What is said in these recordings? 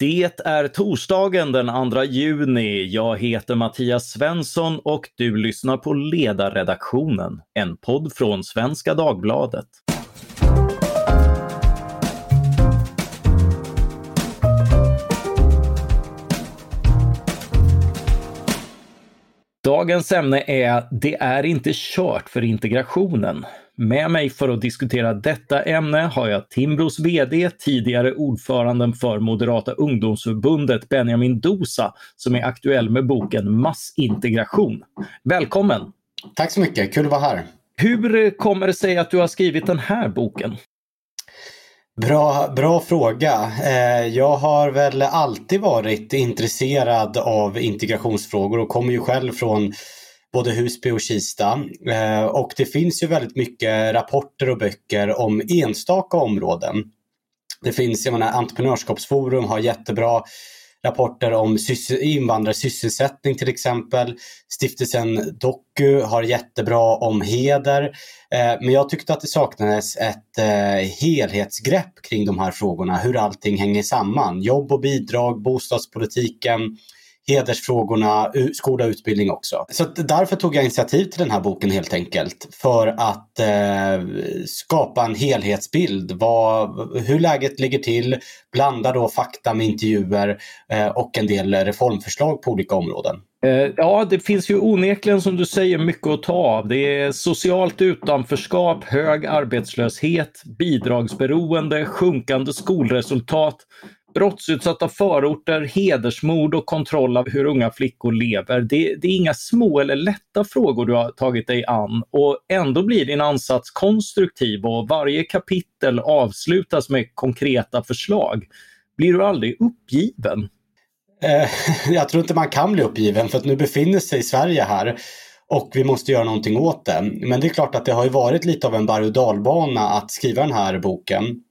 Det är torsdagen den 2 juni. Jag heter Mattias Svensson och du lyssnar på Ledarredaktionen, en podd från Svenska Dagbladet. Dagens ämne är Det är inte kört för integrationen. Med mig för att diskutera detta ämne har jag Timbros VD, tidigare ordföranden för Moderata ungdomsförbundet Benjamin Dosa, som är aktuell med boken Massintegration. Välkommen! Tack så mycket, kul att vara här. Hur kommer det sig att du har skrivit den här boken? Bra, bra fråga. Eh, jag har väl alltid varit intresserad av integrationsfrågor och kommer ju själv från både Husby och Kista. Eh, och det finns ju väldigt mycket rapporter och böcker om enstaka områden. Det finns, jag menar, Entreprenörskapsforum har jättebra rapporter om invandrarsysselsättning till exempel. Stiftelsen Doku har jättebra om heder. Eh, men jag tyckte att det saknades ett eh, helhetsgrepp kring de här frågorna, hur allting hänger samman. Jobb och bidrag, bostadspolitiken, hedersfrågorna, skola och utbildning också. Så därför tog jag initiativ till den här boken helt enkelt. För att eh, skapa en helhetsbild. Vad, hur läget ligger till, blanda då fakta med intervjuer eh, och en del reformförslag på olika områden. Eh, ja, det finns ju onekligen som du säger mycket att ta av. Det är socialt utanförskap, hög arbetslöshet, bidragsberoende, sjunkande skolresultat, brottsutsatta förorter, hedersmord och kontroll av hur unga flickor lever. Det, det, är inga små eller lätta frågor du har tagit dig an och ändå blir din ansats konstruktiv och varje kapitel avslutas med konkreta förslag. Blir du aldrig uppgiven? Eh, jag tror inte man kan bli uppgiven för att nu befinner sig Sverige här och vi måste göra någonting åt det. Men det är klart att det har ju varit lite av en berg och dalbana att skriva den här boken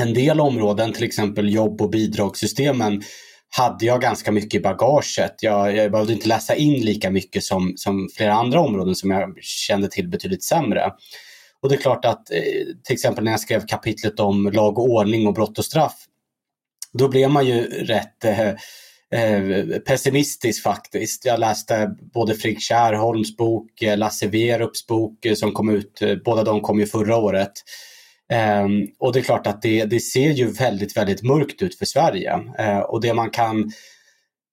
en del områden, till exempel jobb och bidragssystemen, hade jag ganska mycket i bagaget. Jag, jag behövde inte läsa in lika mycket som, som flera andra områden som jag kände till betydligt sämre. Och det är klart att eh, till exempel när jag skrev kapitlet om lag och ordning och brott och straff, då blev man ju rätt eh, eh pessimistisk faktiskt. Jag läste både Fredrik Kärrholms bok, eh, Lasse Werups bok som kom ut, båda de kom ju förra året. Um, och det är klart att det, det, ser ju väldigt, väldigt mörkt ut för Sverige. Uh, och det man kan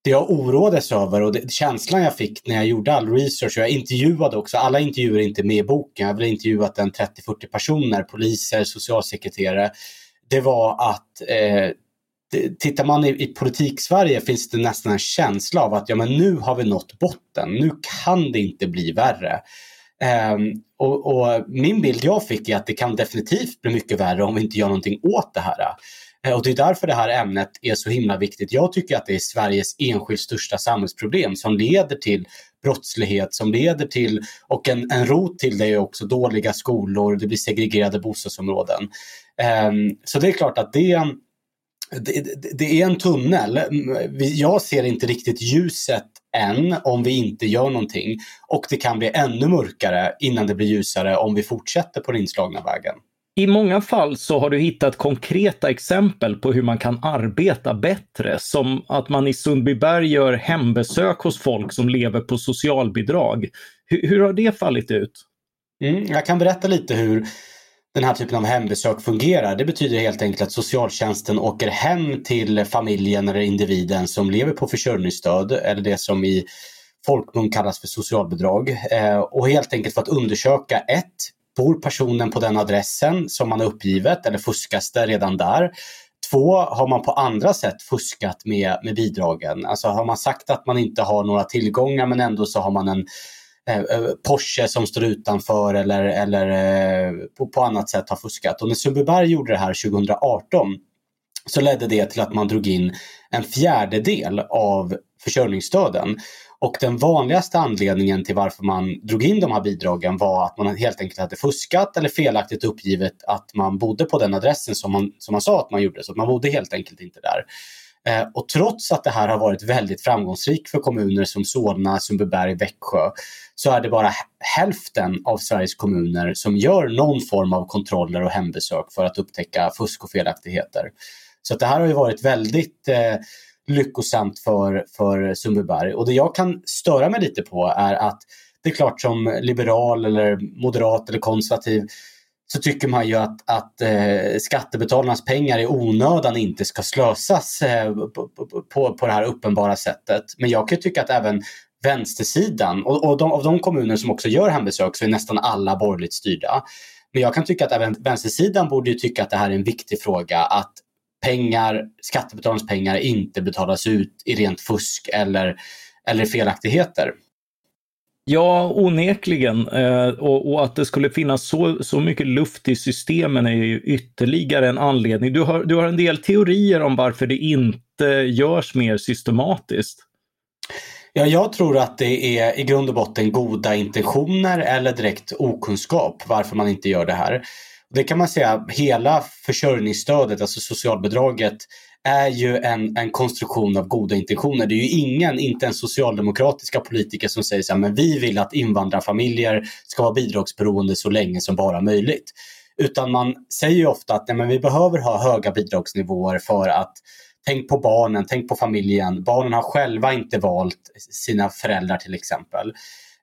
det jag oroades över och det, känslan jag fick när jag gjorde all research, och jag intervjuade också, alla intervjuer är inte med i boken, jag har intervjuat en 30-40 personer, poliser, socialsekreterare, det var att eh, det, tittar man i, i politik-Sverige finns det nästan en känsla av att ja, men nu har vi nått botten, nu kan det inte bli värre. Um, och, och, min bild jag fick är att det kan definitivt bli mycket värre om vi inte gör någonting åt det här. Uh, och det är därför det här ämnet är så himla viktigt. Jag tycker att det är Sveriges enskilt största samhällsproblem som leder till brottslighet, som leder till, och en, en rot till det är också dåliga skolor, det blir segregerade bostadsområden. Um, så det är klart att det det, det, är en tunnel. Jag ser inte riktigt ljuset än om vi inte gör någonting. Och det kan bli ännu mörkare innan det blir ljusare om vi fortsätter på den inslagna vägen. I många fall så har du hittat konkreta exempel på hur man kan arbeta bättre, som att man i Sundbyberg gör hembesök hos folk som lever på socialbidrag. Hur, hur har det fallit ut? Mm, jag kan berätta lite hur den här typen av hembesök fungerar. Det betyder helt enkelt att socialtjänsten åker hem till familjen eller individen som lever på försörjningsstöd eller det som i folkmun kallas för socialbidrag. Eh, och helt enkelt för att undersöka ett, bor personen på den adressen som man har uppgivet eller fuskas det redan där? Två, har man på andra sätt fuskat med, med bidragen? Alltså har man sagt att man inte har några tillgångar men ändå så har man en Eh, eh, Porsche som står utanför eller, eller eh, på, på annat sätt har fuskat. Och när Sundbyberg gjorde det här 2018 så ledde det till att man drog in en fjärdedel av försörjningsstöden. Och den vanligaste anledningen till varför man drog in de här bidragen var att man helt enkelt hade fuskat eller felaktigt uppgivit att man bodde på den adressen som man, som man sa att man gjorde. Så man bodde helt enkelt inte där. Eh, och trots att det här har varit väldigt framgångsrikt för kommuner som Solna, Sundbyberg, Växjö så är det bara hälften av Sveriges kommuner som gör någon form av kontroller och hembesök för att upptäcka fusk och felaktigheter. Så det här har ju varit väldigt eh, lyckosamt för, för Sundbyberg. Och det jag kan störa mig lite på är att det är klart som liberal eller moderat eller konservativ så tycker man ju att, att eh, skattebetalarnas pengar i onödan inte ska slösas eh, på, på, på det här uppenbara sättet. Men jag kan tycka att även vänstersidan och, och de, av de kommuner som också gör hembesök så är nästan alla borgerligt styrda. Men jag kan tycka att även vänstersidan borde tycka att det här är en viktig fråga att pengar, skattebetalarnas pengar inte betalas ut i rent fusk eller, eller felaktigheter. Ja, onekligen. Eh, och, och, att det skulle finnas så, så mycket luft i systemen är ju ytterligare en anledning. Du har, du har en del teorier om varför det inte görs mer systematiskt. Ja, jag tror att det är i grund och botten goda intentioner eller direkt okunskap varför man inte gör det här. Det kan man säga, hela försörjningsstödet, alltså socialbidraget, är ju en, en konstruktion av goda intentioner. Det är ju ingen, inte ens socialdemokratiska politiker som säger så här, men vi vill att invandrarfamiljer ska vara bidragsberoende så länge som bara möjligt. Utan man säger ju ofta att nej, men vi behöver ha höga bidragsnivåer för att tänk på barnen, tänk på familjen. Barnen har själva inte valt sina föräldrar till exempel.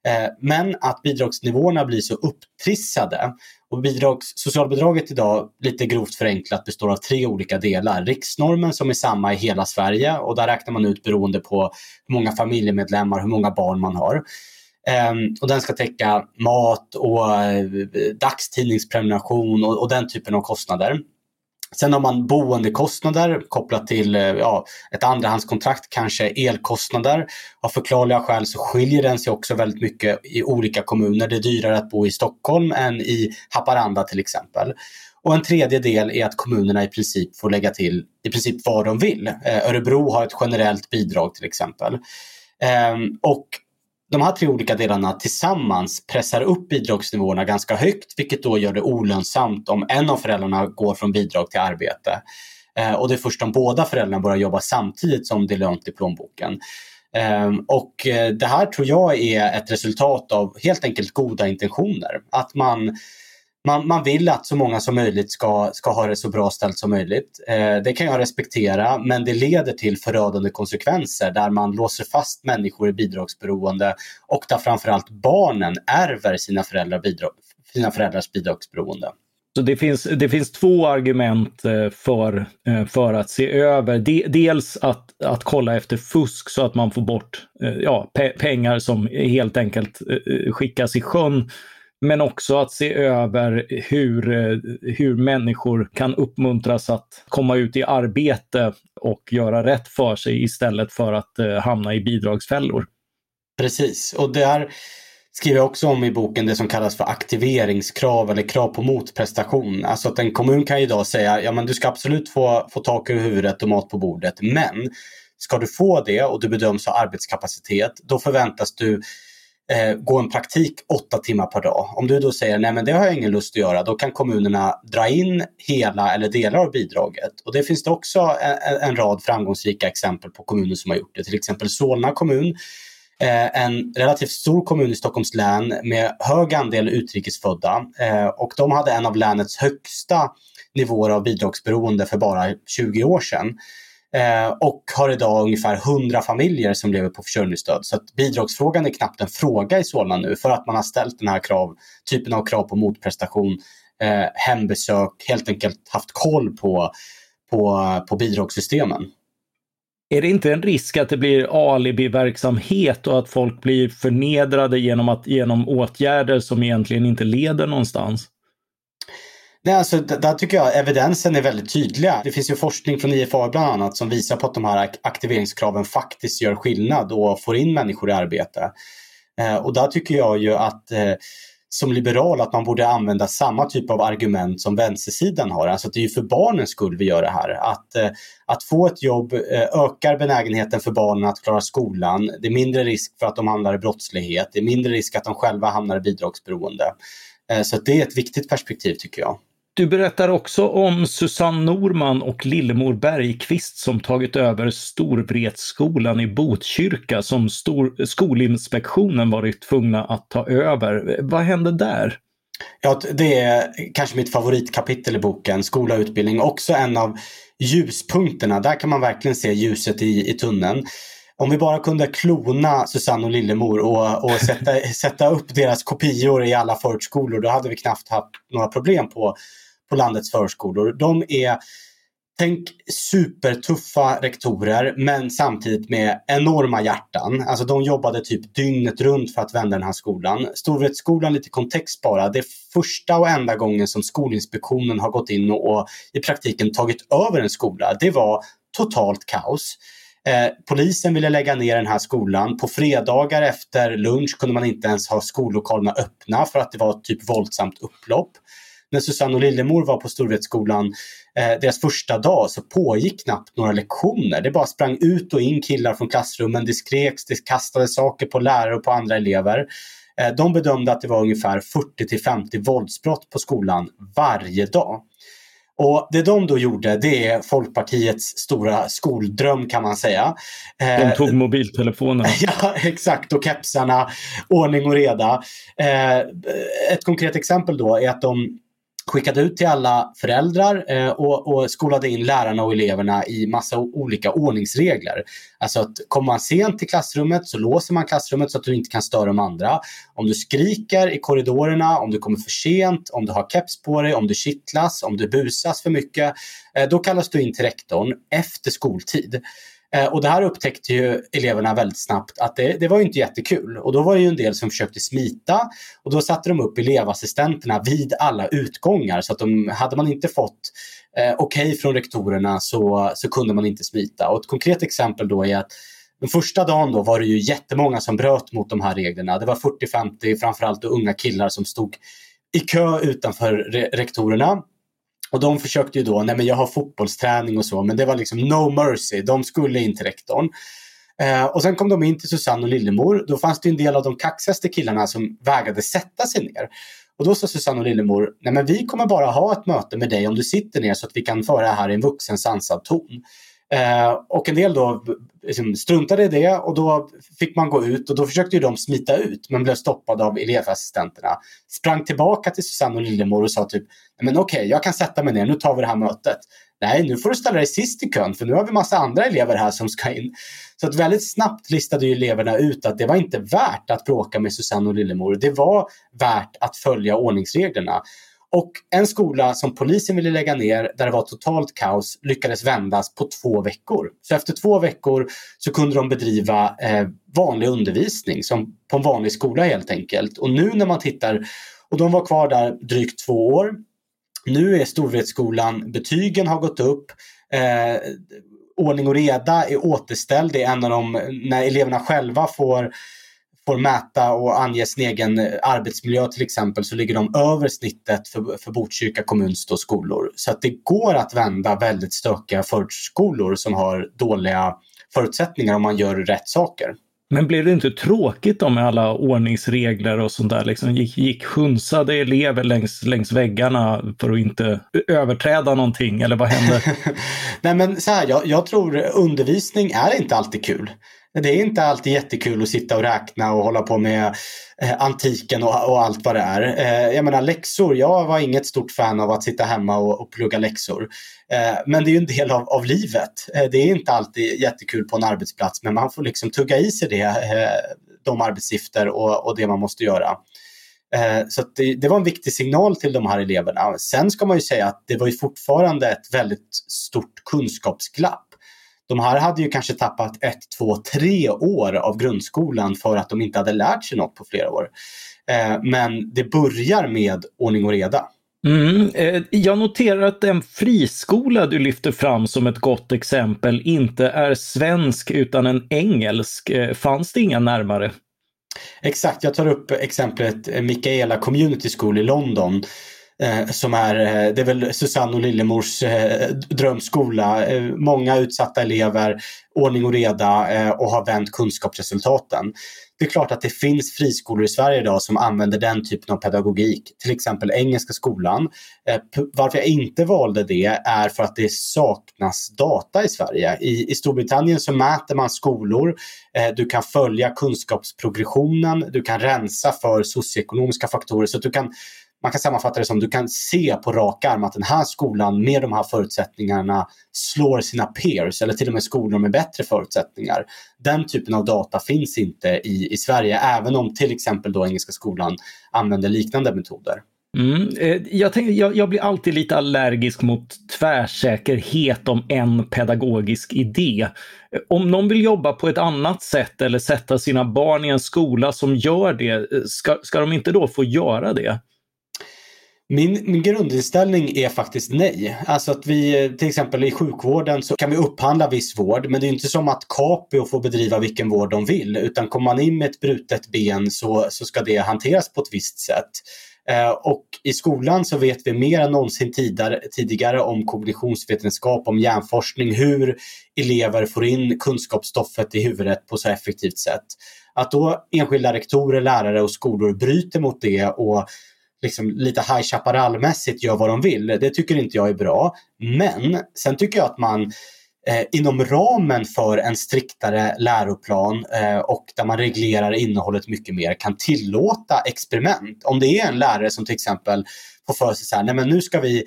Eh, men att bidragsnivåerna blir så upptrissade och bidrags, socialbidraget idag, lite grovt förenklat, består av tre olika delar. Riksnormen som är samma i hela Sverige och där räknar man ut beroende på hur många familjemedlemmar, hur många barn man har. Um, och den ska täcka mat och uh, dagstidningsprenumeration och, och den typen av kostnader. Sen har man boendekostnader kopplat till eh, ja, ett andrahandskontrakt, kanske elkostnader. Av förklarliga skäl så skiljer den sig också väldigt mycket i olika kommuner. Det är dyrare att bo i Stockholm än i Haparanda till exempel. Och en tredje del är att kommunerna i princip får lägga till i princip vad de vill. Eh, Örebro har ett generellt bidrag till exempel. Ehm, och de här tre olika delarna tillsammans pressar upp bidragsnivåerna ganska högt vilket då gör det olönsamt om en av föräldrarna går från bidrag till arbete. Eh, och det är först om båda föräldrarna börjar jobba samtidigt som det är lönt i plånboken. Ehm, eh, och det här tror jag är ett resultat av helt enkelt goda intentioner. Att man man, man vill att så många som möjligt ska, ska ha det så bra ställt som möjligt. Eh, det kan jag respektera, men det leder till förödande konsekvenser där man låser fast människor i bidragsberoende och där framförallt barnen ärver sina, föräldrar bidrag, sina föräldrars bidragsberoende. Så det finns, det finns två argument eh, för, eh, för att se över. dels att, att kolla efter fusk så att man får bort eh, ja, pengar som helt enkelt skickas i sjön men också att se över hur, eh, hur människor kan uppmuntras att komma ut i arbete och göra rätt för sig istället för att eh, hamna i bidragsfällor. Precis, och där skriver jag också om i boken det som kallas för aktiveringskrav eller krav på motprestation. Alltså att en kommun kan idag säga, ja men du ska absolut få, få tak över huvudet och mat på bordet, men ska du få det och du bedöms ha arbetskapacitet, då förväntas du eh, gå en praktik åtta timmar per dag. Om du då säger nej men det har jag ingen lust att göra, då kan kommunerna dra in hela eller delar av bidraget. Och det finns det också en, en rad framgångsrika exempel på kommuner som har gjort det. Till exempel Solna kommun Eh, en relativt stor kommun i Stockholms län med hög andel utrikesfödda eh, och de hade en av länets högsta nivåer av bidragsberoende för bara 20 år sedan. Eh, och har idag ungefär 100 familjer som lever på försörjningsstöd. Så att bidragsfrågan är knappt en fråga i Solna nu för att man har ställt den här krav, typen av krav på motprestation, eh, hembesök, helt enkelt haft koll på, på, på bidragssystemen. Är det inte en risk att det blir alibi-verksamhet och att folk blir förnedrade genom, att, genom åtgärder som egentligen inte leder någonstans? Nej, alltså, där tycker jag evidensen är väldigt tydliga. Det finns ju forskning från IFA bland annat som visar på att de här aktiveringskraven faktiskt gör skillnad och får in människor i arbete. Eh, och där tycker jag ju att eh, som liberal att man borde använda samma typ av argument som vänstersidan har. Alltså det är ju för barnens skull vi gör det här. Att, eh, att få ett jobb eh, ökar benägenheten för barnen att klara skolan. Det är mindre risk för att de hamnar i brottslighet. Det är mindre risk att de själva hamnar i bidragsberoende. Eh, så det är ett viktigt perspektiv tycker jag. Du berättar också om Susanne Norman och Lillemor Bergqvist som tagit över Storvretskolan i Botkyrka som stor, Skolinspektionen varit tvungna att ta över. Vad hände där? Ja, det är kanske mitt favoritkapitel i boken, skola och utbildning. Också en av ljuspunkterna. Där kan man verkligen se ljuset i, i tunneln. Om vi bara kunde klona Susanne och Lillemor och, och sätta, sätta upp deras kopior i alla förskolor, då hade vi knappt haft några problem på, på landets förskolor. De är Tänk supertuffa rektorer men samtidigt med enorma hjärtan. Alltså de jobbade typ dygnet runt för att vända den här skolan. Storvretskolan, lite kontext bara, det är första och enda gången som Skolinspektionen har gått in och, och i praktiken tagit över en skola. Det var totalt kaos. Eh, polisen ville lägga ner den här skolan. På fredagar efter lunch kunde man inte ens ha skollokalerna öppna för att det var typ våldsamt upplopp när Susanne och Lillemor var på Storvretskolan, eh, deras första dag, så pågick knappt några lektioner. Det bara sprang ut och in killar från klassrummen, det skreks, det kastade saker på lärare och på andra elever. Eh, de bedömde att det var ungefär 40 50 våldsbrott på skolan varje dag. Och det de då gjorde, det är Folkpartiets stora skoldröm kan man säga. De tog mobiltelefonerna. ja, exakt. Och kepsarna, ordning och reda. Eh, ett konkret exempel då är att de skickade ut till alla föräldrar eh, och, och skolade in lärarna och eleverna i massa olika ordningsregler. Alltså att kommer man sent till klassrummet så låser man klassrummet så att du inte kan störa de andra. Om du skriker i korridorerna, om du kommer för sent, om du har keps på dig, om du kittlas, om du busas för mycket, eh, då kallas du in till rektorn efter skoltid. Eh, och det här upptäckte ju eleverna väldigt snabbt att det, det var inte jättekul. Och då var det ju en del som försökte smita och då satte de upp elevassistenterna vid alla utgångar så att de, hade man inte fått eh, okej okay från rektorerna så, så kunde man inte smita. Och ett konkret exempel då är att den första dagen då var det ju jättemånga som bröt mot de här reglerna. Det var 40-50 framförallt unga killar som stod i kö utanför re rektorerna och de försökte ju då, nej men jag har fotbollsträning och så, men det var liksom no mercy. De skulle in till rektorn. Eh, och sen kom de in till Susanne och Lillemor. Då fanns det en del av de kaxigaste killarna som vägrade sätta sig ner. Och då sa Susanne och Lillemor, nej men vi kommer bara ha ett möte med dig om du sitter ner så att vi kan föra det här i en vuxen sansad ton. Eh, och en del då liksom, struntade i det och då fick man gå ut och då försökte ju de smita ut men blev stoppade av elevassistenterna. Sprang tillbaka till Susanne och Lillemor och sa typ, men okej, okay, jag kan sätta mig ner, nu tar vi det här mötet. Nej, nu får du ställa dig sist i kön för nu har vi massa andra elever här som ska in. Så att väldigt snabbt listade ju eleverna ut att det var inte värt att bråka med Susanne och Lillemor. Det var värt att följa ordningsreglerna. Och en skola som polisen ville lägga ner där det var totalt kaos lyckades vändas på två veckor. Så efter två veckor så kunde de bedriva eh, vanlig undervisning som på en vanlig skola helt enkelt. Och nu när man tittar, och de var kvar där drygt två år. Nu är Storvretskolan, betygen har gått upp, eh, ordning och reda är återställd. Det är en av de, när eleverna själva får får mäta och ange sin egen arbetsmiljö till exempel så ligger de över snittet för, för Botkyrka kommuns skolor. Så att det går att vända väldigt stökiga förskolor som har dåliga förutsättningar om man gör rätt saker. Men blev det inte tråkigt då med alla ordningsregler och sånt där? Liksom gick, gick hunsade elever längs, längs väggarna för att inte överträda någonting eller vad hände? Nej men så här, jag, jag tror undervisning är inte alltid kul det är inte alltid jättekul att sitta och räkna och hålla på med eh, antiken och, och, allt vad det är. Eh, jag menar läxor, jag var inget stort fan av att sitta hemma och, och plugga läxor. Eh, men det är ju en del av, av livet. Eh, det är inte alltid jättekul på en arbetsplats men man får liksom tugga i sig det, eh, de arbetsuppgifter och, och det man måste göra. Eh, så det, det, var en viktig signal till de här eleverna. Sen ska man ju säga att det var ju fortfarande ett väldigt stort kunskapsglapp de här hade ju kanske tappat ett, två, tre år av grundskolan för att de inte hade lärt sig något på flera år. Eh, men det börjar med ordning och reda. Mm, eh, jag noterar att den friskola du lyfter fram som ett gott exempel inte är svensk utan en engelsk. Eh, fanns det inga närmare? Exakt, jag tar upp exemplet Mikaela Community School i London Eh, som är, eh, det är väl Susanne och Lillemors eh, drömskola. Många utsatta elever, ordning och reda och har vänt kunskapsresultaten. Det är klart att det finns friskolor i Sverige idag som använder den typen av pedagogik, till exempel Engelska skolan. Varför jag inte valde det är för att det saknas data i Sverige. I, i Storbritannien så mäter man skolor, du kan följa kunskapsprogressionen, du kan rensa för socioekonomiska faktorer så att du kan man kan sammanfatta det som du kan se på rak arm att den här skolan med de här förutsättningarna slår sina peers eller till och med skolor med bättre förutsättningar. Den typen av data finns inte i, i Sverige även om till exempel då Engelska skolan använder liknande metoder. Mm. Eh, jag, tänkte, jag, jag, blir alltid lite allergisk mot tvärsäkerhet om en pedagogisk idé. Eh, om någon vill jobba på ett annat sätt eller sätta sina barn i en skola som gör det, eh, ska, ska de inte då få göra det? Min, min grundinställning är faktiskt nej. Alltså att vi eh, till exempel i sjukvården så kan vi upphandla viss vård men det är inte som att Capio får bedriva vilken vård de vill utan kommer man in med ett brutet ben så, så ska det hanteras på ett visst sätt. Eh, och i skolan så vet vi mer än någonsin tidigare om kognitionsvetenskap, om hjärnforskning, hur elever får in kunskapsstoffet i huvudet på så effektivt sätt. Att då enskilda rektorer, lärare och skolor bryter mot det och liksom lite High Chaparral-mässigt gör vad de vill. Det tycker inte jag är bra. Men sen tycker jag att man eh, inom ramen för en striktare läroplan eh, och där man reglerar innehållet mycket mer kan tillåta experiment. Om det är en lärare som till exempel får för sig så här, nej men nu ska vi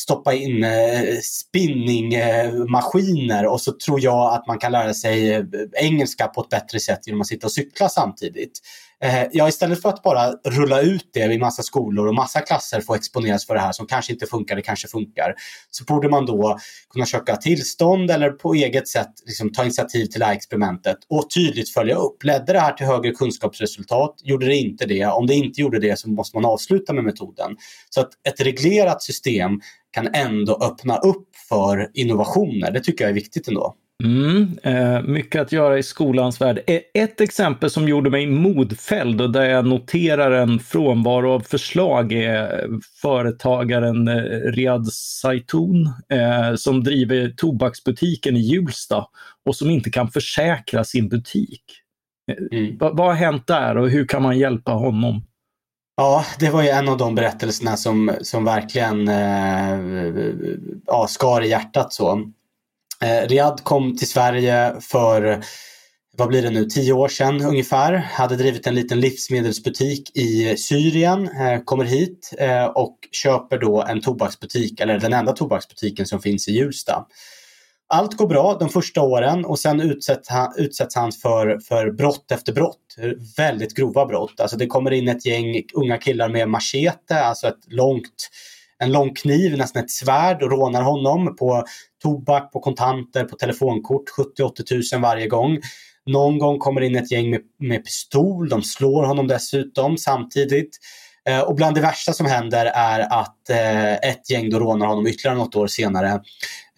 stoppa in eh, spinningmaskiner och så tror jag att man kan lära sig eh, engelska på ett bättre sätt genom att sitta och cykla samtidigt. Eh, ja, istället för att bara rulla ut det i massa skolor och massa klasser får exponeras för det här som kanske inte funkar, det kanske funkar, så borde man då kunna söka tillstånd eller på eget sätt liksom, ta initiativ till det här experimentet och tydligt följa upp. Ledde det här till högre kunskapsresultat? Gjorde det inte det? Om det inte gjorde det så måste man avsluta med metoden. Så att ett reglerat system kan ändå öppna upp för innovationer. Det tycker jag är viktigt ändå. Mm, eh, mycket att göra i skolans värld. E, ett exempel som gjorde mig modfälld och där jag noterar en frånvaro av förslag är företagaren eh, Riyad Saitoun eh, som driver tobaksbutiken i Hjulsta och som inte kan försäkra sin butik. Eh, mm. vad har hänt där och hur kan man hjälpa honom? Ja, det var ju en av de berättelserna som, som verkligen eh, ja, skar i hjärtat. så. Eh, Riyad kom till Sverige för, vad blir det nu, tio år sedan ungefär. Hade drivit en liten livsmedelsbutik i Syrien, eh, kommer hit eh, och köper då en tobaksbutik, eller den enda tobaksbutiken som finns i Hjulsta. Allt går bra de första åren och sen utsätts han, utsätts han för, för brott efter brott. Eh, väldigt grova brott. Alltså det kommer in ett gäng unga killar med machete, alltså ett långt en lång kniv, nästan ett svärd och rånar honom på tobak, på kontanter, på telefonkort, 70-80 tusen varje gång. Någon gång kommer in ett gäng med, med pistol, de slår honom dessutom samtidigt. Eh, och bland det värsta som händer är att eh, ett gäng då rånar honom ytterligare något år senare.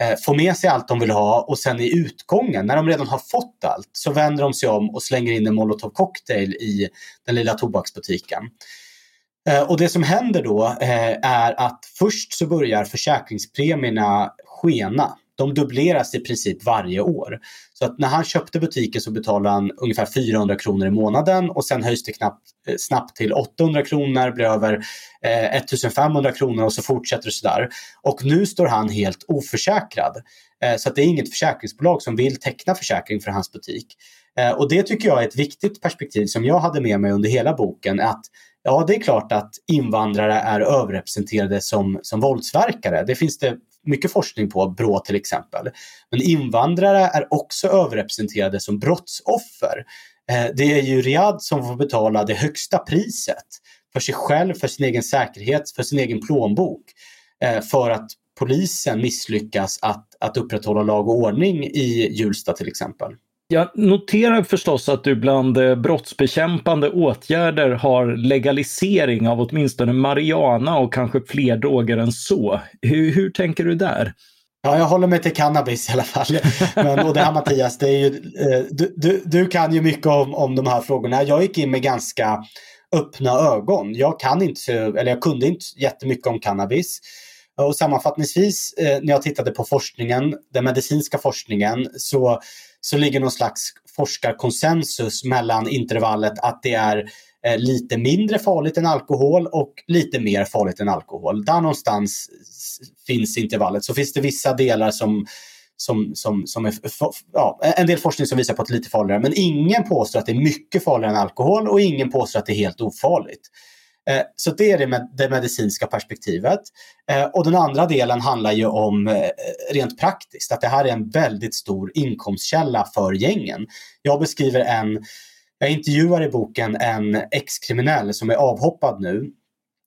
Eh, får med sig allt de vill ha och sen i utgången, när de redan har fått allt, så vänder de sig om och slänger in en molotov cocktail i den lilla tobaksbutiken. Eh, och det som händer då eh, är att först så börjar försäkringspremierna skena. De dubbleras i princip varje år. Så att när han köpte butiken så betalade han ungefär 400 kronor i månaden och sen höjs det knappt, eh, snabbt till 800 kronor, blir över eh, 1500 kronor och så fortsätter det sådär. Och nu står han helt oförsäkrad. Eh, så att det är inget försäkringsbolag som vill teckna försäkring för hans butik. Eh, och det tycker jag är ett viktigt perspektiv som jag hade med mig under hela boken. Att ja, det är klart att invandrare är överrepresenterade som, som våldsverkare. Det finns det mycket forskning på, Brå till exempel. Men invandrare är också överrepresenterade som brottsoffer. Eh, det är ju Riyadh som får betala det högsta priset för sig själv, för sin egen säkerhet, för sin egen plånbok. Eh, för att polisen misslyckas att, att upprätthålla lag och ordning i Hjulsta till exempel. Jag noterar förstås att du bland eh, brottsbekämpande åtgärder har legalisering av åtminstone marijuana och kanske fler droger än så. Hur, hur tänker du där? Ja, jag håller mig till cannabis i alla fall. Men, och det här Mattias, det är ju, eh, du, du, du, kan ju mycket om, om de här frågorna. Jag gick in med ganska öppna ögon. Jag kan inte, eller jag kunde inte jättemycket om cannabis. Och sammanfattningsvis eh, när jag tittade på forskningen, den medicinska forskningen, så så ligger någon slags forskarkonsensus mellan intervallet att det är eh, lite mindre farligt än alkohol och lite mer farligt än alkohol. Där någonstans finns intervallet. Så finns det vissa delar som som, som, som är, ja, en del forskning som visar på att det är lite farligare. Men ingen påstår att det är mycket farligare än alkohol och ingen påstår att det är helt ofarligt. Eh, så det är det, med, det medicinska perspektivet. Eh, och den andra delen handlar ju om eh, rent praktiskt, att det här är en väldigt stor inkomstkälla för gängen. Jag beskriver en, jag intervjuar i boken en ex-kriminell som är avhoppad nu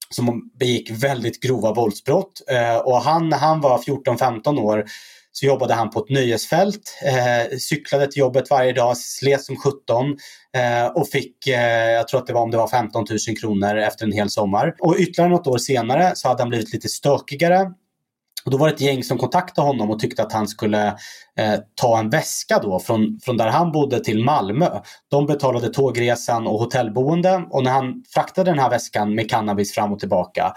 som begick väldigt grova våldsbrott. Eh, och han, när han var 14-15 år så jobbade han på ett nöjesfält, eh, cyklade till jobbet varje dag, slet som 17 eh, och fick, eh, jag tror att det var om det var 15 000 kronor efter en hel sommar. Och ytterligare något år senare så hade han blivit lite stökigare. Och då var det ett gäng som kontaktade honom och tyckte att han skulle eh, ta en väska då från, från där han bodde till Malmö. De betalade tågresan och hotellboende och när han fraktade den här väskan med cannabis fram och tillbaka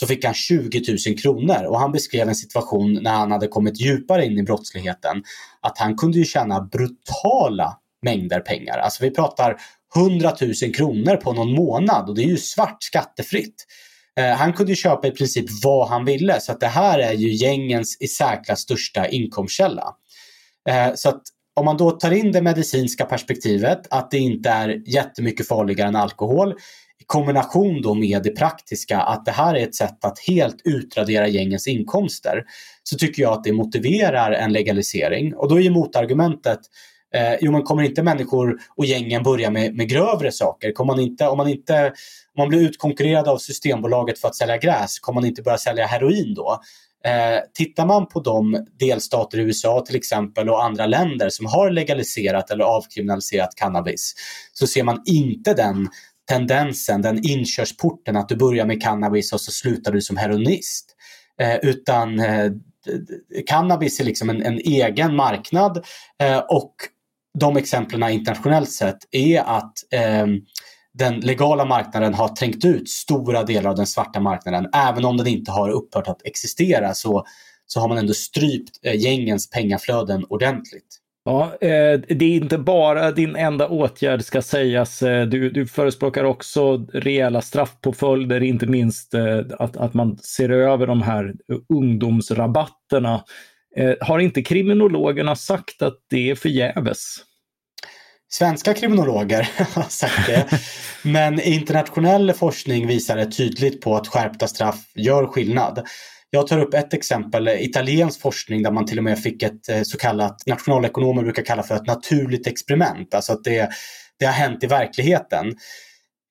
så fick han 20 000 kronor och han beskrev en situation när han hade kommit djupare in i brottsligheten att han kunde ju tjäna brutala mängder pengar. Alltså vi pratar 100 000 kronor på någon månad och det är ju svart skattefritt. Eh, han kunde köpa i princip vad han ville så att det här är ju gängens i särklass största inkomstkälla. Eh, så att om man då tar in det medicinska perspektivet, att det inte är jättemycket farligare än alkohol, kombination då med det praktiska, att det här är ett sätt att helt utradera gängens inkomster, så tycker jag att det motiverar en legalisering. Och då är ju motargumentet Eh, jo, men kommer inte människor och gängen börja med, med grövre saker? Kommer man inte, om, man inte, om man blir utkonkurrerad av Systembolaget för att sälja gräs, kommer man inte börja sälja heroin då? Eh, tittar man på de delstater i USA till exempel och andra länder som har legaliserat eller avkriminaliserat cannabis så ser man inte den tendensen, den inkörsporten att du börjar med cannabis och så slutar du som heroinist. Eh, utan eh, cannabis är liksom en, en egen marknad eh, och de exemplen internationellt sett är att eh, den legala marknaden har trängt ut stora delar av den svarta marknaden. Även om den inte har upphört att existera så, så har man ändå strypt eh, gängens pengaflöden ordentligt. Ja, eh, det är inte bara din enda åtgärd ska sägas. Eh, du, du förespråkar också rejäla straffpåföljder, inte minst eh, att, att man ser över de här ungdomsrabatterna. Har inte kriminologerna sagt att det är förgäves? Svenska kriminologer har sagt det. Men internationell forskning visar tydligt på att skärpta straff gör skillnad. Jag tar upp ett exempel, eh, italiensk forskning där man till och med fick ett eh, så kallat, nationalekonomer brukar kalla för ett naturligt experiment, alltså att det, det har hänt i verkligheten.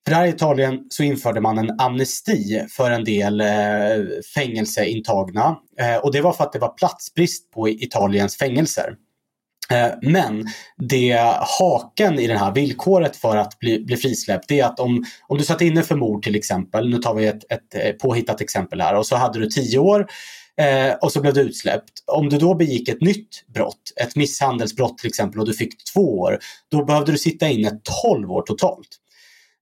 För här i Italien så införde man en amnesti för en del eh, fängelseintagna eh, och det var för att det var platsbrist på Italiens fängelser. Eh, men det haken i det här villkoret för att bli, bli frisläppt är att om, om du satt inne för mord till exempel, nu tar vi ett, ett eh, påhittat exempel här och så hade du tio år eh, och så blev du utsläppt. Om du då begick ett nytt brott, ett misshandelsbrott till exempel och du fick två år, då behövde du sitta inne tolv år totalt.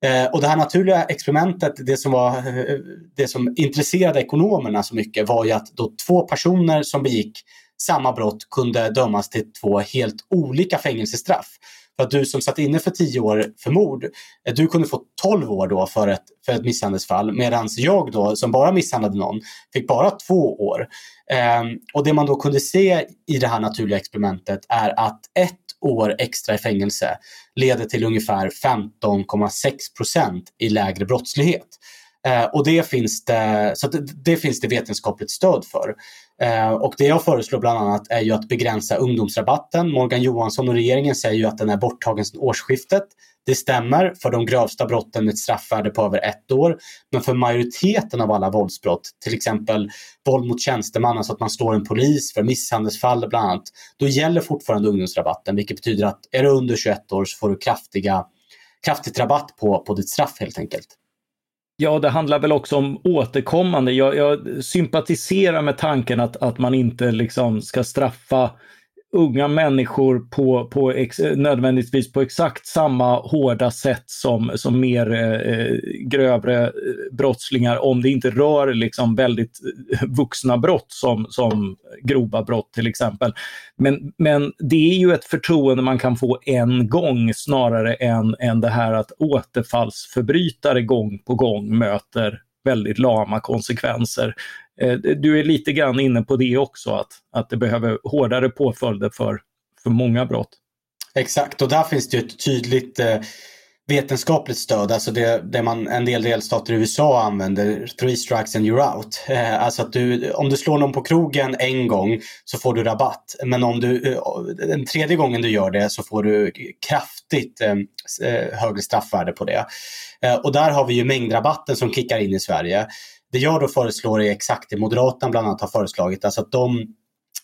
Eh, och det här naturliga experimentet, det som, var, eh, det som intresserade ekonomerna så mycket var ju att då två personer som begick samma brott kunde dömas till två helt olika fängelsestraff. För att du som satt inne för 10 år för mord, eh, du kunde få 12 år då för ett, för ett misshandelsfall medan jag då som bara misshandlade någon fick bara två år. Um, och det man då kunde se i det här naturliga experimentet är att ett år extra i fängelse leder till ungefär 15,6 procent i lägre brottslighet. Eh, och det finns det, så det, det, finns det vetenskapligt stöd för. Eh, och det jag föreslår bland annat är ju att begränsa ungdomsrabatten. Morgan Johansson och regeringen säger ju att den är borttagen sedan årsskiftet. Det stämmer för de grövsta brotten med ett straffvärde på över ett år. Men för majoriteten av alla våldsbrott, till exempel våld mot tjänsteman, alltså att man slår en polis för misshandelsfall bland annat, då gäller fortfarande ungdomsrabatten, vilket betyder att är du under 21 år så får du kraftiga, kraftigt rabatt på, på ditt straff helt enkelt. Ja, det handlar väl också om återkommande. Jag, jag sympatiserar med tanken att, att man inte liksom ska straffa unga människor på, på ex, nödvändigtvis på exakt samma hårda sätt som, som mer eh, eh grövre eh, brottslingar om det inte rör liksom väldigt eh, vuxna brott som, som grova brott till exempel. Men, men det är ju ett förtroende man kan få en gång snarare än, än det här att återfallsförbrytare gång på gång möter väldigt lama konsekvenser. Eh, du är lite grann inne på det också, att, att det behöver hårdare påföljder för, för många brott. Exakt, och där finns det ett tydligt eh, vetenskapligt stöd, alltså det, det man en del delstater i USA använder, three strikes and you're out. Eh, alltså att du, om du slår någon på krogen en gång så får du rabatt. Men om du, eh, den tredje gången du gör det så får du kraftigt eh, eh, högre straffvärde på det. Eh, och där har vi ju mängdrabatten som kickar in i Sverige. Det jag då föreslår är exakt det Moderaterna bland annat har föreslagit, alltså att de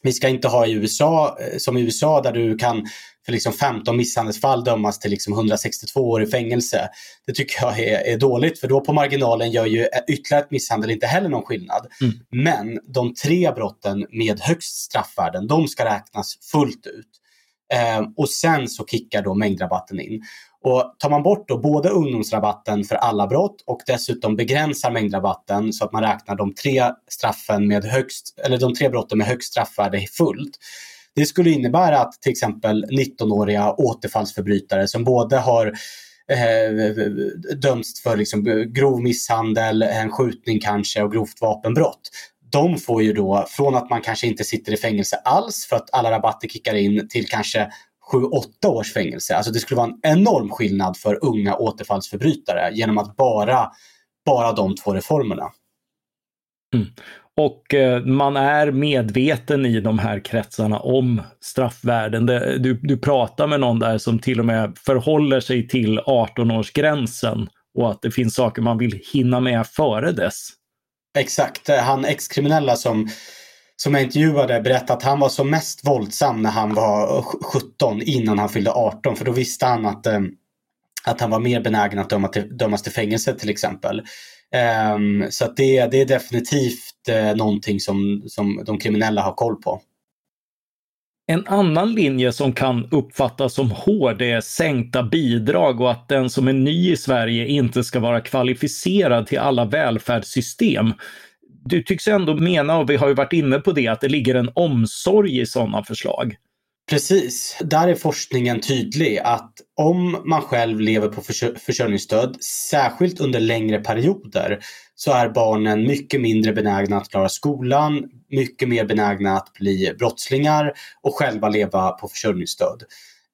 vi ska inte ha i USA, eh, som i USA där du kan för liksom 15 misshandelsfall dömas till liksom 162 år i fängelse. Det tycker jag är, är, dåligt för då på marginalen gör ju ytterligare ett misshandel inte heller någon skillnad. Mm. Men de tre brotten med högst straffvärden, de ska räknas fullt ut. Eh, och sen så kickar då mängdrabatten in. Och tar man bort då både ungdomsrabatten för alla brott och dessutom begränsar mängdrabatten så att man räknar de tre straffen med högst, eller de tre brotten med högst straffvärde fullt. Det skulle innebära att till exempel 19-åriga återfallsförbrytare som både har eh, dömts för liksom grov misshandel, en skjutning kanske och grovt vapenbrott. De får ju då, från att man kanske inte sitter i fängelse alls för att alla rabatter kickar in till kanske 7-8 års fängelse. Alltså det skulle vara en enorm skillnad för unga återfallsförbrytare genom att bara, bara de två reformerna. Mm. Och eh, man är medveten i de här kretsarna om straffvärden. Du, du pratar med någon där som till och med förhåller sig till 18-årsgränsen och att det finns saker man vill hinna med före dess. Exakt, han ex-kriminella som som jag intervjuade berättade att han var som mest våldsam när han var 17 innan han fyllde 18 för då visste han att, eh, att han var mer benägen att döma till, dömas till fängelse till exempel. Um, så det, det är definitivt uh, någonting som, som de kriminella har koll på. En annan linje som kan uppfattas som hård är sänkta bidrag och att den som är ny i Sverige inte ska vara kvalificerad till alla välfärdssystem du tycks ändå mena, och vi har ju varit inne på det, att det ligger en omsorg i sådana förslag. Precis, där är forskningen tydlig att om man själv lever på försörjningsstöd, särskilt under längre perioder, så är barnen mycket mindre benägna att klara skolan, mycket mer benägna att bli brottslingar och själva leva på försörjningsstöd.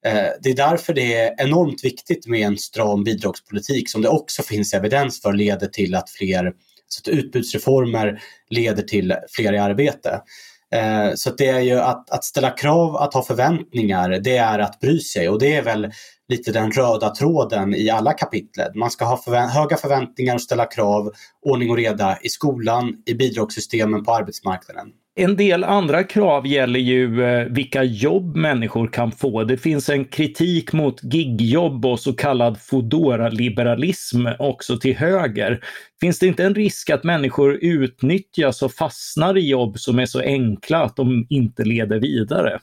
Eh, det är därför det är enormt viktigt med en stram bidragspolitik som det också finns evidens för leder till att fler så att utbudsreformer leder till fler i arbete. Eh, så det är ju att, att ställa krav, att ha förväntningar, det är att bry sig och det är väl lite den röda tråden i alla kapitlet. Man ska ha förvä höga förväntningar och ställa krav, ordning och reda i skolan, i bidragssystemen på arbetsmarknaden. En del andra krav gäller ju eh, vilka jobb människor kan få. Det finns en kritik mot gigjobb och så kallad Foodora-liberalism också till höger. Finns det inte en risk att människor utnyttjas och fastnar i jobb som är så enkla att de inte leder vidare?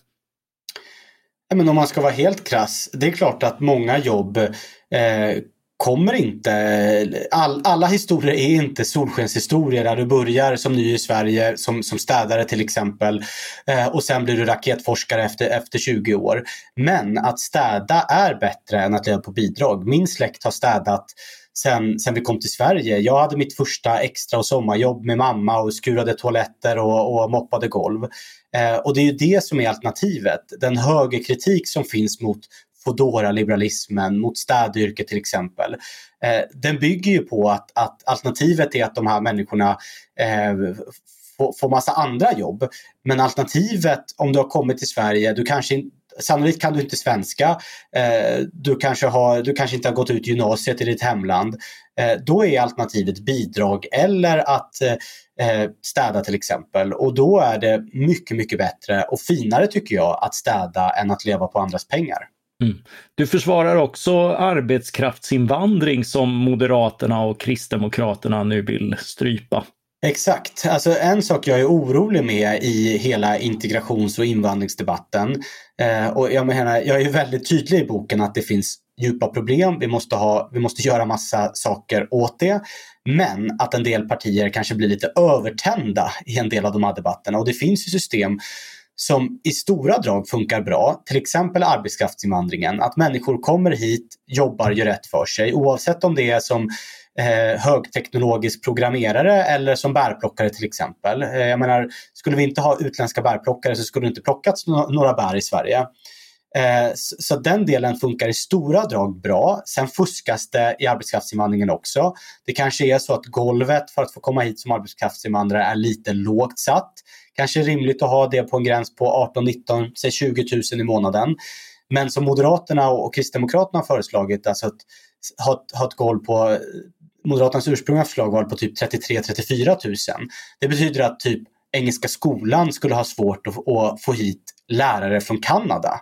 Men om man ska vara helt krass, det är klart att många jobb eh, kommer inte, all, alla historier är inte solskenshistorier där du börjar som ny i Sverige som, som städare till exempel eh, och sen blir du raketforskare efter, efter 20 år. Men att städa är bättre än att leva på bidrag. Min släkt har städat sen, sen vi kom till Sverige. Jag hade mitt första extra och sommarjobb med mamma och skurade toaletter och, och moppade golv. Eh, och det är ju det som är alternativet. Den högerkritik som finns mot Foodora-liberalismen mot städyrket till exempel. Eh, den bygger ju på att, att, alternativet är att de här människorna eh, får, får massa andra jobb. Men alternativet om du har kommit till Sverige, du kanske Sannolikt kan du inte svenska. Eh, du, kanske har, du kanske inte har gått ut gymnasiet i ditt hemland. Eh, då är alternativet bidrag eller att eh, städa till exempel. Och då är det mycket, mycket bättre och finare tycker jag att städa än att leva på andras pengar. Mm. Du försvarar också arbetskraftsinvandring som Moderaterna och Kristdemokraterna nu vill strypa. Exakt. Alltså en sak jag är orolig med i hela integrations och invandringsdebatten eh, och jag menar, jag är väldigt tydlig i boken att det finns djupa problem. Vi måste, ha, vi måste göra massa saker åt det. Men att en del partier kanske blir lite övertända i en del av de här debatterna och det finns ju system som i stora drag funkar bra, till exempel arbetskraftsinvandringen. Att människor kommer hit, jobbar, gör rätt för sig oavsett om det är som eh, högteknologisk programmerare eller som bärplockare till exempel. Eh, jag menar, skulle vi inte ha utländska bärplockare så skulle det inte plockats no några bär i Sverige. Eh, så den delen funkar i stora drag bra. Sen fuskas det i arbetskraftsinvandringen också. Det kanske är så att golvet för att få komma hit som arbetskraftsinvandrare är lite lågt satt. Kanske rimligt att ha det på en gräns på 18, 19, säg 20 000 i månaden. Men som Moderaterna och Kristdemokraterna har föreslagit, alltså att ha, ha ett golv på Moderaternas ursprungliga förslag var på typ 33-34 000. Det betyder att typ Engelska skolan skulle ha svårt att, att få hit lärare från Kanada.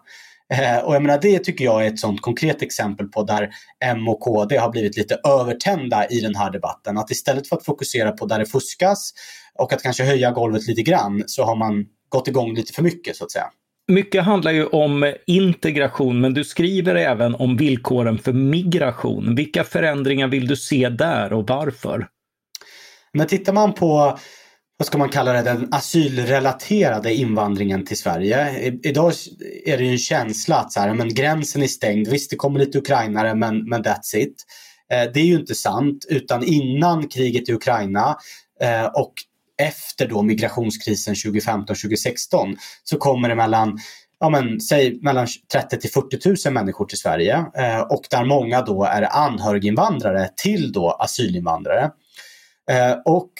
Eh, och jag menar, det tycker jag är ett sånt konkret exempel på där M och KD har blivit lite övertända i den här debatten. Att istället för att fokusera på där det fuskas och att kanske höja golvet lite grann så har man gått igång lite för mycket så att säga. Mycket handlar ju om integration, men du skriver även om villkoren för migration. Vilka förändringar vill du se där och varför? Men tittar man på vad ska man kalla det, den asylrelaterade invandringen till Sverige. I, idag är det ju en känsla att så här, men gränsen är stängd. Visst, det kommer lite ukrainare, men, men that's it. Eh, det är ju inte sant, utan innan kriget i Ukraina eh, och efter då migrationskrisen 2015-2016 så kommer det mellan ja, men, säg mellan 30 till 40 000 människor till Sverige eh, och där många då är anhöriginvandrare till då asylinvandrare. Eh, och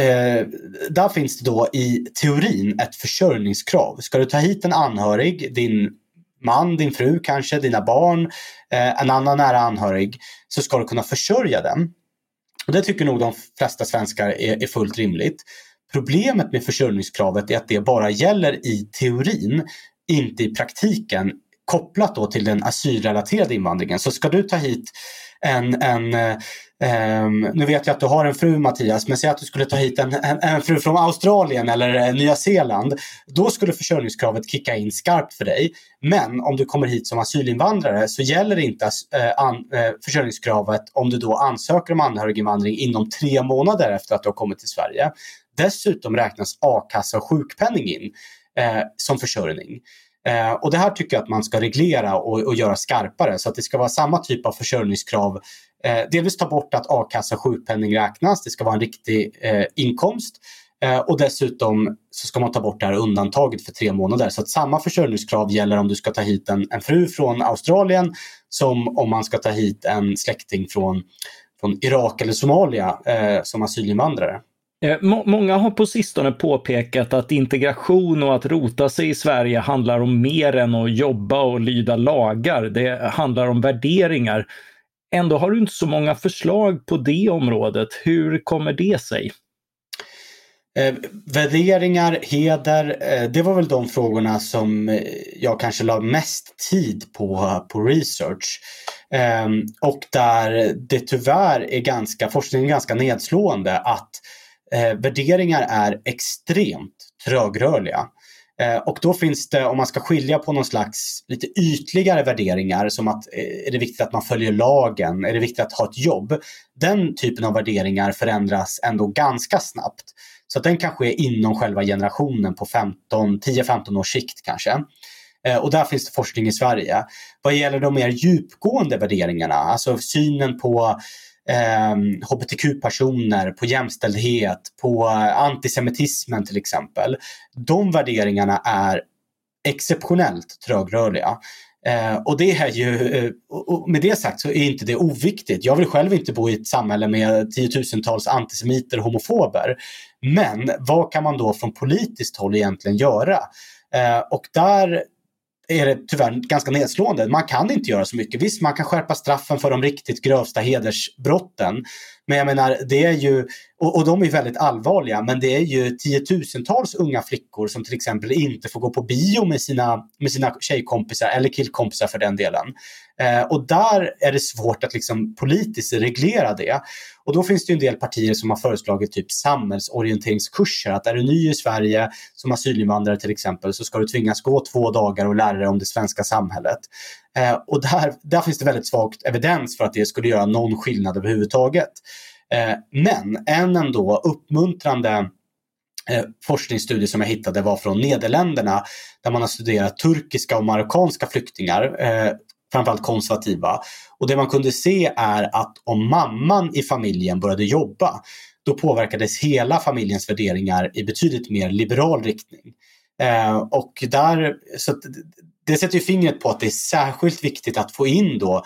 eh, där finns det då i teorin ett försörjningskrav. Ska du ta hit en anhörig, din man, din fru kanske, dina barn, eh, en annan nära anhörig, så ska du kunna försörja den. Och det tycker nog de flesta svenskar är, är fullt rimligt. Problemet med försörjningskravet är att det bara gäller i teorin, inte i praktiken kopplat då till den asylrelaterade invandringen. Så ska du ta hit en, en um, nu vet jag att du har en fru Mattias, men säg att du skulle ta hit en, en, en fru från Australien eller eh, Nya Zeeland. Då skulle försörjningskravet kicka in skarpt för dig. Men om du kommer hit som asylinvandrare så gäller inte uh, an, uh, försörjningskravet om du då ansöker om anhöriginvandring inom tre månader efter att du har kommit till Sverige. Dessutom räknas a-kassa och sjukpenning in uh, som försörjning. Eh, och det här tycker jag att man ska reglera och, och, göra skarpare så att det ska vara samma typ av försörjningskrav. Eh, delvis ta bort att a-kassa och sjukpenning räknas, det ska vara en riktig eh, inkomst. Eh, och dessutom så ska man ta bort det här undantaget för tre månader. Så att samma försörjningskrav gäller om du ska ta hit en, en fru från Australien som om man ska ta hit en släkting från, från Irak eller Somalia eh, som asylinvandrare. Eh, många har på sistone påpekat att integration och att rota sig i Sverige handlar om mer än att jobba och lyda lagar. Det handlar om värderingar. Ändå har du inte så många förslag på det området. Hur kommer det sig? Eh, värderingar, heder, eh, det var väl de frågorna som eh, jag kanske la mest tid på, på research. Eh, och där det tyvärr är ganska, forskningen är ganska nedslående att eh, värderingar är extremt trögrörliga. Eh, och då finns det, om man ska skilja på någon slags lite ytligare värderingar som att eh, är det viktigt att man följer lagen, är det viktigt att ha ett jobb? Den typen av värderingar förändras ändå ganska snabbt. Så att den kan ske inom själva generationen på 10-15 års sikt kanske. Eh, och där finns det forskning i Sverige. Vad gäller de mer djupgående värderingarna, alltså synen på eh, hbtq-personer, på jämställdhet, på antisemitismen till exempel. De värderingarna är exceptionellt trögrörliga. Eh, och det är ju, eh, och med det sagt så är inte det oviktigt. Jag vill själv inte bo i ett samhälle med tiotusentals antisemiter och homofober. Men vad kan man då från politiskt håll egentligen göra? Eh, och där är det tyvärr ganska nedslående. Man kan inte göra så mycket. Visst, man kan skärpa straffen för de riktigt grövsta hedersbrotten. Men jag menar, det är ju, och, och de är väldigt allvarliga, men det är ju tiotusentals unga flickor som till exempel inte får gå på bio med sina, med sina tjejkompisar eller killkompisar för den delen. Eh, och där är det svårt att liksom politiskt reglera det. Och då finns det en del partier som har föreslagit typ samhällsorienteringskurser. Att är du ny i Sverige som asylinvandrare till exempel så ska du tvingas gå två dagar och lära dig om det svenska samhället. Eh, och där, där finns det väldigt svagt evidens för att det skulle göra någon skillnad överhuvudtaget. Eh, men en ändå uppmuntrande eh, forskningsstudie som jag hittade var från Nederländerna där man har studerat turkiska och marockanska flyktingar eh, framförallt konservativa. Och det man kunde se är att om mamman i familjen började jobba, då påverkades hela familjens värderingar i betydligt mer liberal riktning. Eh, och där, så det sätter ju fingret på att det är särskilt viktigt att få in då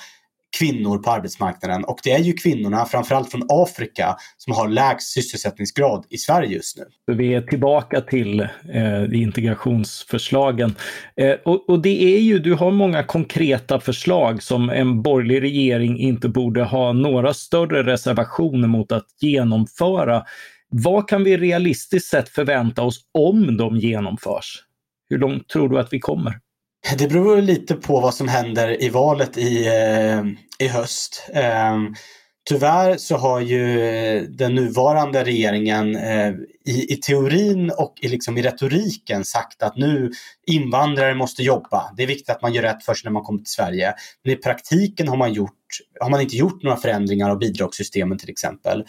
kvinnor på arbetsmarknaden och det är ju kvinnorna, framförallt från Afrika, som har lägst sysselsättningsgrad i Sverige just nu. Vi är tillbaka till eh, integrationsförslagen. Eh, och, och, det är ju, du har många konkreta förslag som en borgerlig regering inte borde ha några större reservationer mot att genomföra. Vad kan vi realistiskt sett förvänta oss om de genomförs? Hur långt tror du att vi kommer? Det beror lite på vad som händer i valet i, eh, i höst. Ehm, tyvärr så har ju den nuvarande regeringen eh, i, i teorin och i, liksom i retoriken sagt att nu invandrare måste jobba. Det är viktigt att man gör rätt för sig när man kommer till Sverige. Men i praktiken har man, gjort, har man inte gjort några förändringar av bidragssystemen till exempel.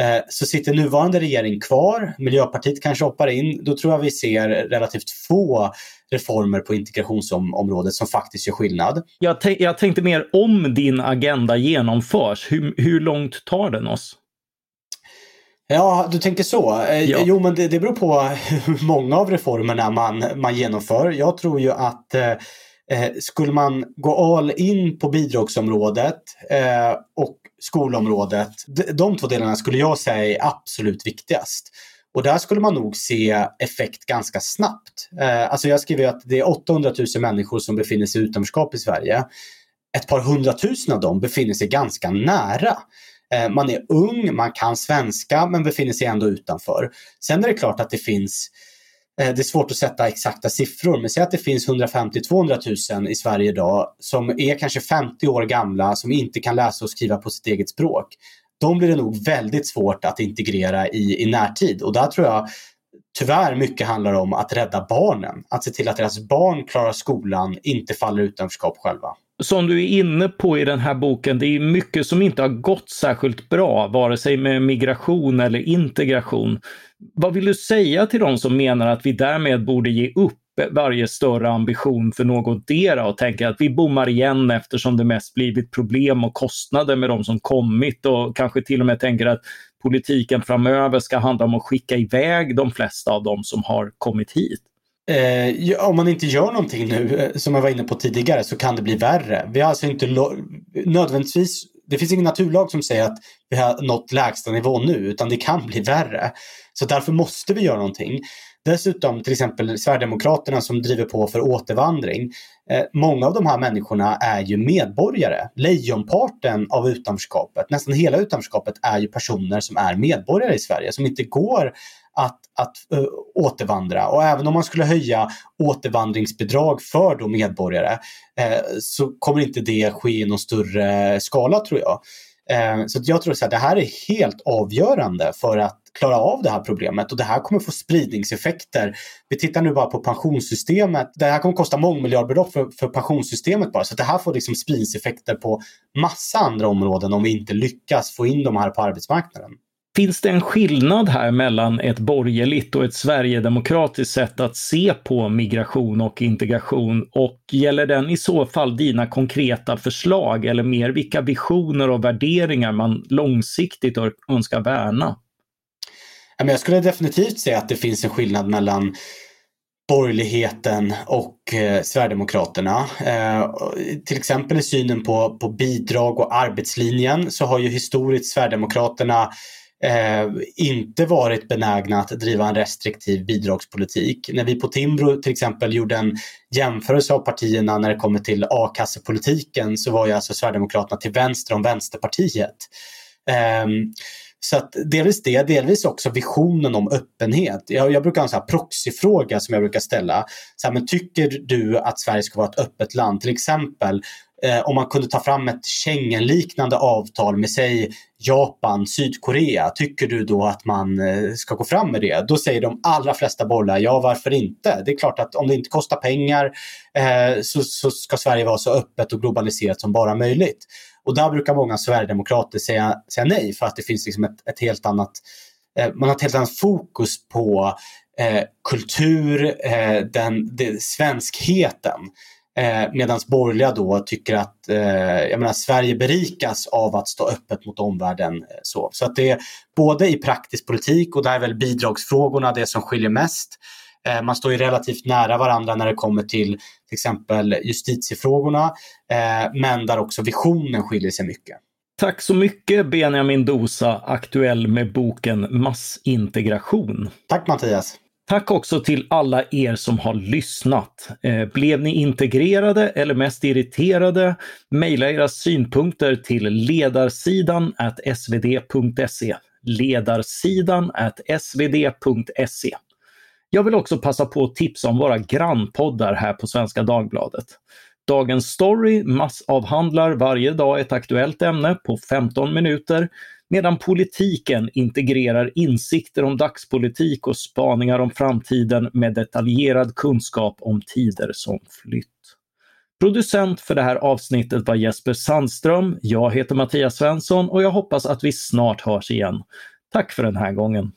Eh, så sitter nuvarande regering kvar, Miljöpartiet kanske hoppar in, då tror jag vi ser relativt få reformer på integrationsområdet som faktiskt gör skillnad. Jag, jag tänkte mer om din agenda genomförs, hur, hur långt tar den oss? Ja, du tänker så. Eh, ja. Jo, men det, det beror på hur många av reformerna man, man genomför. Jag tror ju att eh, eh skulle man gå all in på bidragsområdet eh, och skolområdet, de två delarna skulle jag säga är absolut viktigast. Och där skulle man nog se effekt ganska snabbt. Eh, alltså jag skriver att det är 800 000 människor som befinner sig i utanförskap i Sverige. Ett par hundratusen av dem befinner sig ganska nära. Eh, man är ung, man kan svenska men befinner sig ändå utanför. Sen är det klart att det finns eh, Eh, det är svårt att sätta exakta siffror, men säg att det finns 150-200 000 i Sverige idag som är kanske 50 år gamla, som inte kan läsa och skriva på sitt eget språk de blir det nog väldigt svårt att integrera i, i närtid. Och där tror jag tyvärr mycket handlar om att rädda barnen. Att se till att deras barn klarar skolan, inte faller utanförskap själva. Som du är inne på i den här boken, det är mycket som inte har gått särskilt bra, vare sig med migration eller integration. Vad vill du säga till de som menar att vi därmed borde ge upp varje större ambition för någotdera och tänker att vi bommar igen eftersom det mest blivit problem och kostnader med de som kommit och kanske till och med tänker att politiken framöver ska handla om att skicka iväg de flesta av de som har kommit hit. Eh, om man inte gör någonting nu, eh, som jag var inne på tidigare, så kan det bli värre. Vi har alltså inte nödvändigtvis, det finns ingen naturlag som säger att vi har nått lägsta nivå nu, utan det kan bli värre. Så därför måste vi göra någonting. Dessutom till exempel Sverigedemokraterna som driver på för återvandring. Eh, många av de här människorna är ju medborgare. Lejonparten av utanförskapet, nästan hela utanförskapet är ju personer som är medborgare i Sverige som inte går att, att uh, återvandra. Och även om man skulle höja återvandringsbidrag för då medborgare eh, så kommer inte det ske i någon större skala tror jag. Eh, så jag tror att det här är helt avgörande för att klara av det här problemet och det här kommer få spridningseffekter. Vi tittar nu bara på pensionssystemet. Det här kommer kosta mångmiljardbelopp för, för pensionssystemet bara. Så det här får liksom spridningseffekter på massa andra områden om vi inte lyckas få in de här på arbetsmarknaden. Finns det en skillnad här mellan ett borgerligt och ett sverigedemokratiskt sätt att se på migration och integration? Och gäller den i så fall dina konkreta förslag eller mer vilka visioner och värderingar man långsiktigt önskar värna? Jag skulle definitivt säga att det finns en skillnad mellan borgerligheten och eh, Sverigedemokraterna. Eh, till exempel i synen på, på bidrag och arbetslinjen så har ju historiskt Sverigedemokraterna eh, inte varit benägna att driva en restriktiv bidragspolitik. När vi på Timbro till exempel gjorde en jämförelse av partierna när det kommer till a-kassepolitiken så var ju alltså Sverigedemokraterna till vänster om Vänsterpartiet. Eh, så att delvis det, delvis också visionen om öppenhet. Jag, jag brukar ha en sån här proxyfråga som jag brukar ställa. Så här, men tycker du att Sverige ska vara ett öppet land? Till exempel eh, om man kunde ta fram ett Schengen-liknande avtal med säg Japan, Sydkorea. Tycker du då att man eh, ska gå fram med det? Då säger de allra flesta bollar, ja varför inte? Det är klart att om det inte kostar pengar eh, så, så ska Sverige vara så öppet och globaliserat som bara möjligt. Och där brukar många sverigedemokrater säga, säga nej för att det finns liksom ett, ett helt annat, eh, man har ett helt annat fokus på eh, kultur, eh, den, den, svenskheten. Eh, Medan borgerliga då tycker att eh, jag menar, Sverige berikas av att stå öppet mot omvärlden. Eh, så så att det är både i praktisk politik och där är väl bidragsfrågorna det som skiljer mest. Eh, man står ju relativt nära varandra när det kommer till till exempel justitiefrågorna, eh, men där också visionen skiljer sig mycket. Tack så mycket Benjamin Dosa, aktuell med boken Massintegration. Tack Mattias. Tack också till alla er som har lyssnat. Eh, blev ni integrerade eller mest irriterade? Maila era synpunkter till ledarsidan svd.se. Ledarsidan svd.se. Jag vill också passa på att tipsa om våra grannpoddar här på Svenska Dagbladet. Dagens Story massavhandlar varje dag ett aktuellt ämne på 15 minuter medan politiken integrerar insikter om dagspolitik och spaningar om framtiden med detaljerad kunskap om tider som flytt. Producent för det här avsnittet var Jesper Sandström. Jag heter Mattias Svensson och jag hoppas att vi snart hörs igen. Tack för den här gången.